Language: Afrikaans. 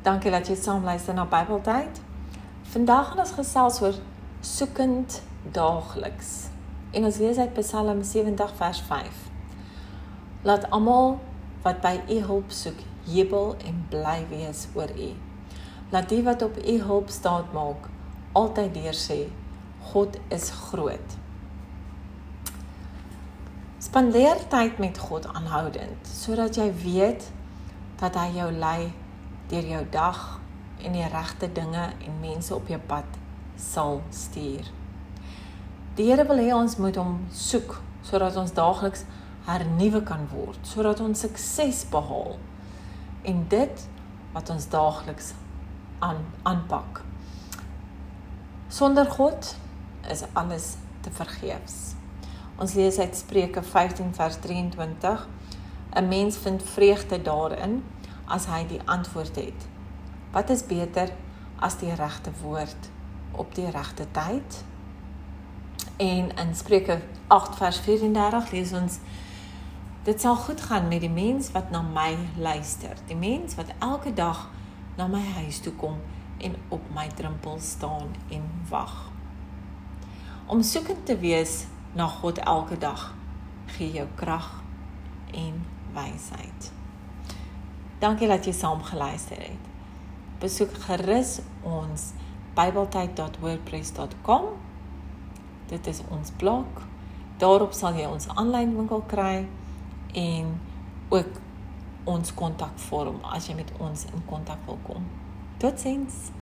Dankie dat jy saam luister na Bybeltyd. Vandag gaan ons gesels oor soekend daagliks. En ons lees uit Psalm 70 vers 5. Laat almal wat by U hulp soek, jubel en bly wees oor U. Laat die wat op U hulp staat maak, altyd deur sê, God is groot. Spandeer tyd met God aanhoudend sodat jy weet dat hy jou lei deur jou dag en die regte dinge en mense op jou pad sal stuur. Die Here wil hê ons moet hom soek sodat ons daagliks hernuwe kan word, sodat ons sukses behaal en dit wat ons daagliks aan aanpak. Sonder God is alles te vergeefs. Ons lees uit Spreuke 15 vers 23: 'n Mens vind vreugde daarin as hy die antwoord het. Wat is beter as die regte woord op die regte tyd? En in Spreuke 8 vers 34 lees ons Dit sal goed gaan met die mens wat na my luister. Die mens wat elke dag na my huis toe kom en op my drempel staan en wag. Om soekend te wees na God elke dag gee jou krag en wysheid. Dankie dat jy saam geluister het. Besoek gerus ons bybeltyd.wordpress.com. Dit is ons blog. Daarop sal jy ons aanlyn winkel kry en ook ons kontakvorm as jy met ons in kontak wil kom. Totsiens.